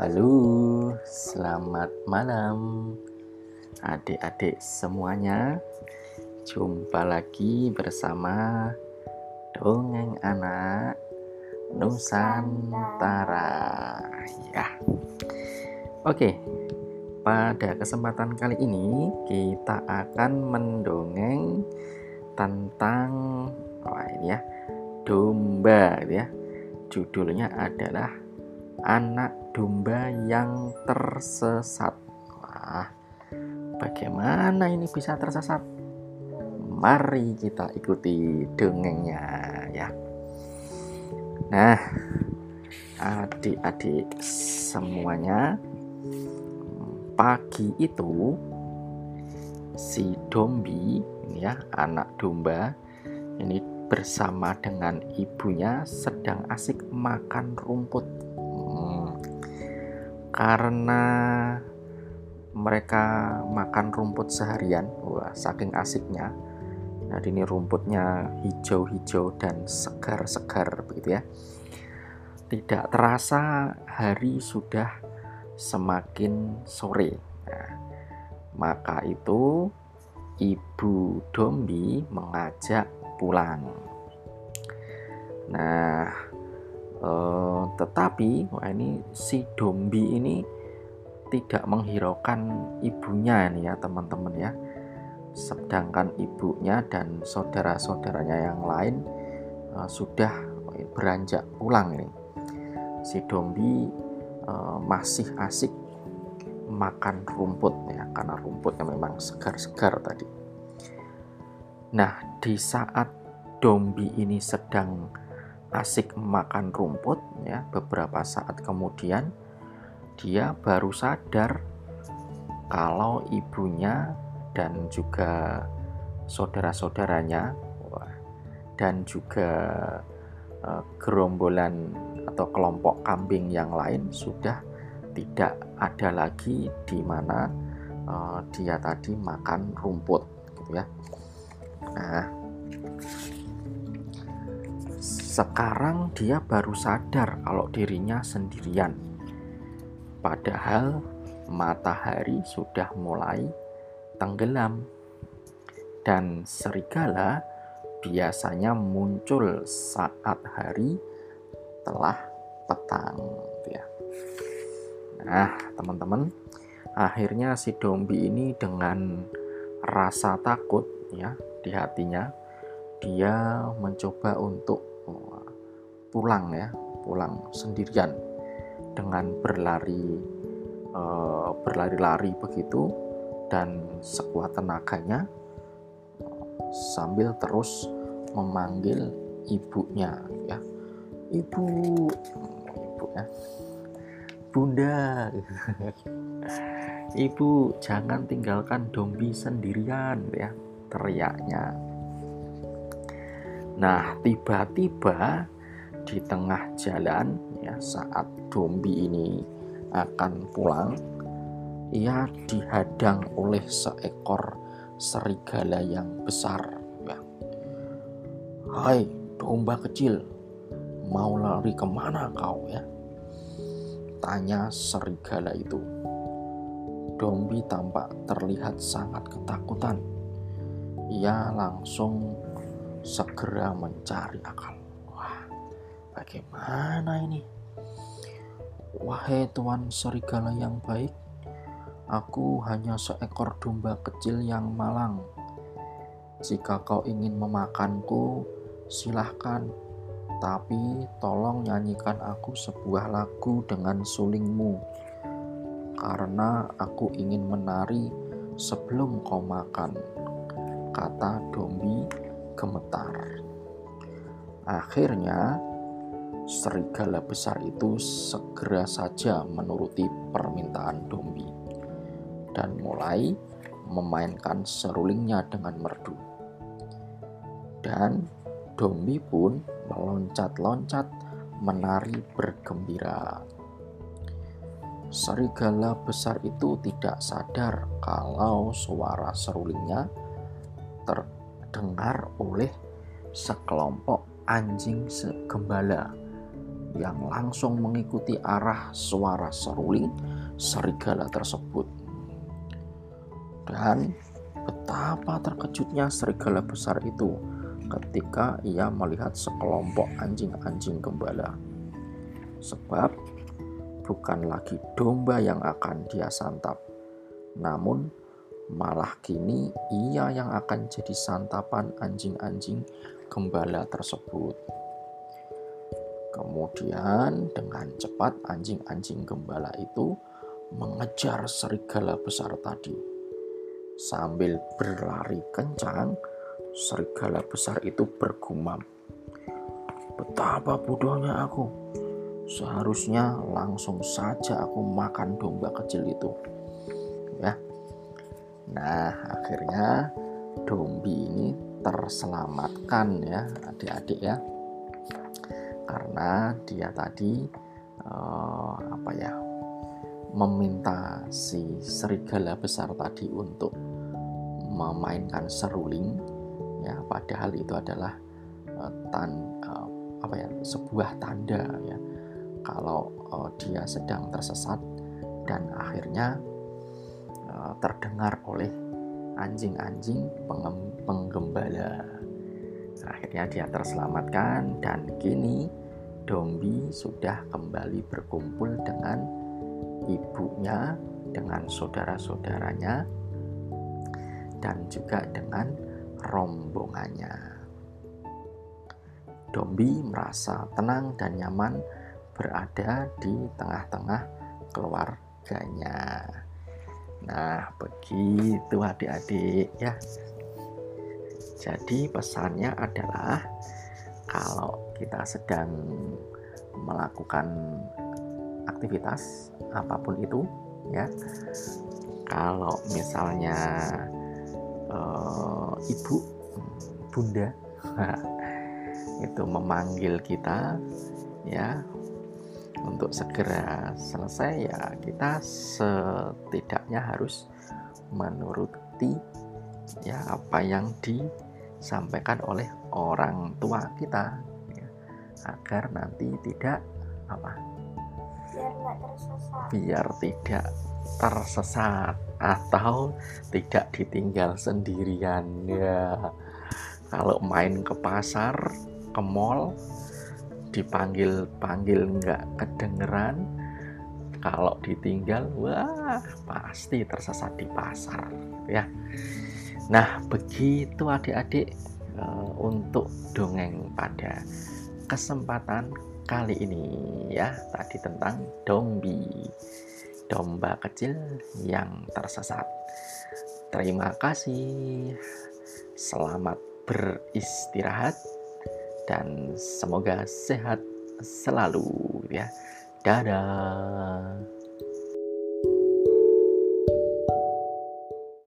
Halo, selamat malam adik-adik semuanya. Jumpa lagi bersama Dongeng Anak Nusantara. Ya. Oke. Pada kesempatan kali ini kita akan mendongeng tentang oh ini ya, domba ya. Judulnya adalah anak domba yang tersesat. Wah, bagaimana ini bisa tersesat? Mari kita ikuti dongengnya ya. Nah, adik-adik semuanya, pagi itu si Dombi ini ya, anak domba ini bersama dengan ibunya sedang asik makan rumput. Karena mereka makan rumput seharian wah saking asiknya. Nah ini rumputnya hijau-hijau dan segar-segar begitu ya. Tidak terasa hari sudah semakin sore. Nah, maka itu ibu dombi mengajak pulang nah Uh, tetapi wah ini si Dombi ini tidak menghiraukan ibunya ini ya teman-teman ya. Sedangkan ibunya dan saudara-saudaranya yang lain uh, sudah beranjak pulang ini. Si Dombi uh, masih asik makan rumput ya karena rumputnya memang segar-segar tadi. Nah, di saat Dombi ini sedang asik makan rumput ya beberapa saat kemudian dia baru sadar kalau ibunya dan juga saudara-saudaranya dan juga uh, gerombolan atau kelompok kambing yang lain sudah tidak ada lagi di mana uh, dia tadi makan rumput gitu ya. Nah, sekarang dia baru sadar kalau dirinya sendirian. Padahal matahari sudah mulai tenggelam. Dan serigala biasanya muncul saat hari telah petang ya. Nah, teman-teman, akhirnya si Dombi ini dengan rasa takut ya di hatinya dia mencoba untuk pulang ya pulang sendirian dengan berlari uh, berlari-lari begitu dan sekuat tenaganya sambil terus memanggil ibunya ya. Ibu ibu ya. Bunda. Ibu jangan tinggalkan dombi sendirian ya teriaknya. Nah tiba-tiba di tengah jalan ya saat Dombi ini akan pulang ia dihadang oleh seekor serigala yang besar ya. Hai domba kecil mau lari ke mana kau ya? tanya serigala itu. Dombi tampak terlihat sangat ketakutan ia langsung segera mencari akal Bagaimana ini? Wahai tuan serigala yang baik, aku hanya seekor domba kecil yang malang. Jika kau ingin memakanku, silahkan. Tapi tolong nyanyikan aku sebuah lagu dengan sulingmu. Karena aku ingin menari sebelum kau makan. Kata Dombi gemetar. Akhirnya, serigala besar itu segera saja menuruti permintaan Dombi dan mulai memainkan serulingnya dengan merdu. Dan Dombi pun meloncat-loncat menari bergembira. Serigala besar itu tidak sadar kalau suara serulingnya terdengar oleh sekelompok anjing segembala yang langsung mengikuti arah suara seruling serigala tersebut. Dan betapa terkejutnya serigala besar itu ketika ia melihat sekelompok anjing-anjing gembala. Sebab bukan lagi domba yang akan dia santap, namun malah kini ia yang akan jadi santapan anjing-anjing gembala tersebut. Kemudian dengan cepat anjing-anjing gembala itu mengejar serigala besar tadi. Sambil berlari kencang, serigala besar itu bergumam. Betapa bodohnya aku. Seharusnya langsung saja aku makan domba kecil itu. Ya. Nah, akhirnya dombi ini terselamatkan ya, adik-adik ya. Karena dia tadi uh, apa ya meminta si serigala besar tadi untuk memainkan seruling. Ya padahal itu adalah uh, tan uh, apa ya sebuah tanda ya. Kalau uh, dia sedang tersesat dan akhirnya terdengar oleh anjing-anjing penggembala akhirnya dia terselamatkan dan kini Dombi sudah kembali berkumpul dengan ibunya, dengan saudara-saudaranya, dan juga dengan rombongannya. Dombi merasa tenang dan nyaman berada di tengah-tengah keluarganya. Nah, begitu adik-adik ya. Jadi pesannya adalah kalau kita sedang melakukan aktivitas apa pun itu ya kalau misalnya uh, ibu bunda itu memanggil kita ya untuk segera selesai ya kita setidaknya harus menuruti ya apa yang disampaikan oleh orang tua kita agar nanti tidak apa? Biar nggak tersesat. Biar tidak tersesat atau tidak ditinggal sendirian. Ya kalau main ke pasar ke mall dipanggil panggil nggak kedengeran kalau ditinggal wah pasti tersesat di pasar ya. Nah begitu adik-adik uh, untuk dongeng pada kesempatan kali ini ya tadi tentang dombi domba kecil yang tersesat. Terima kasih. Selamat beristirahat dan semoga sehat selalu ya. Dadah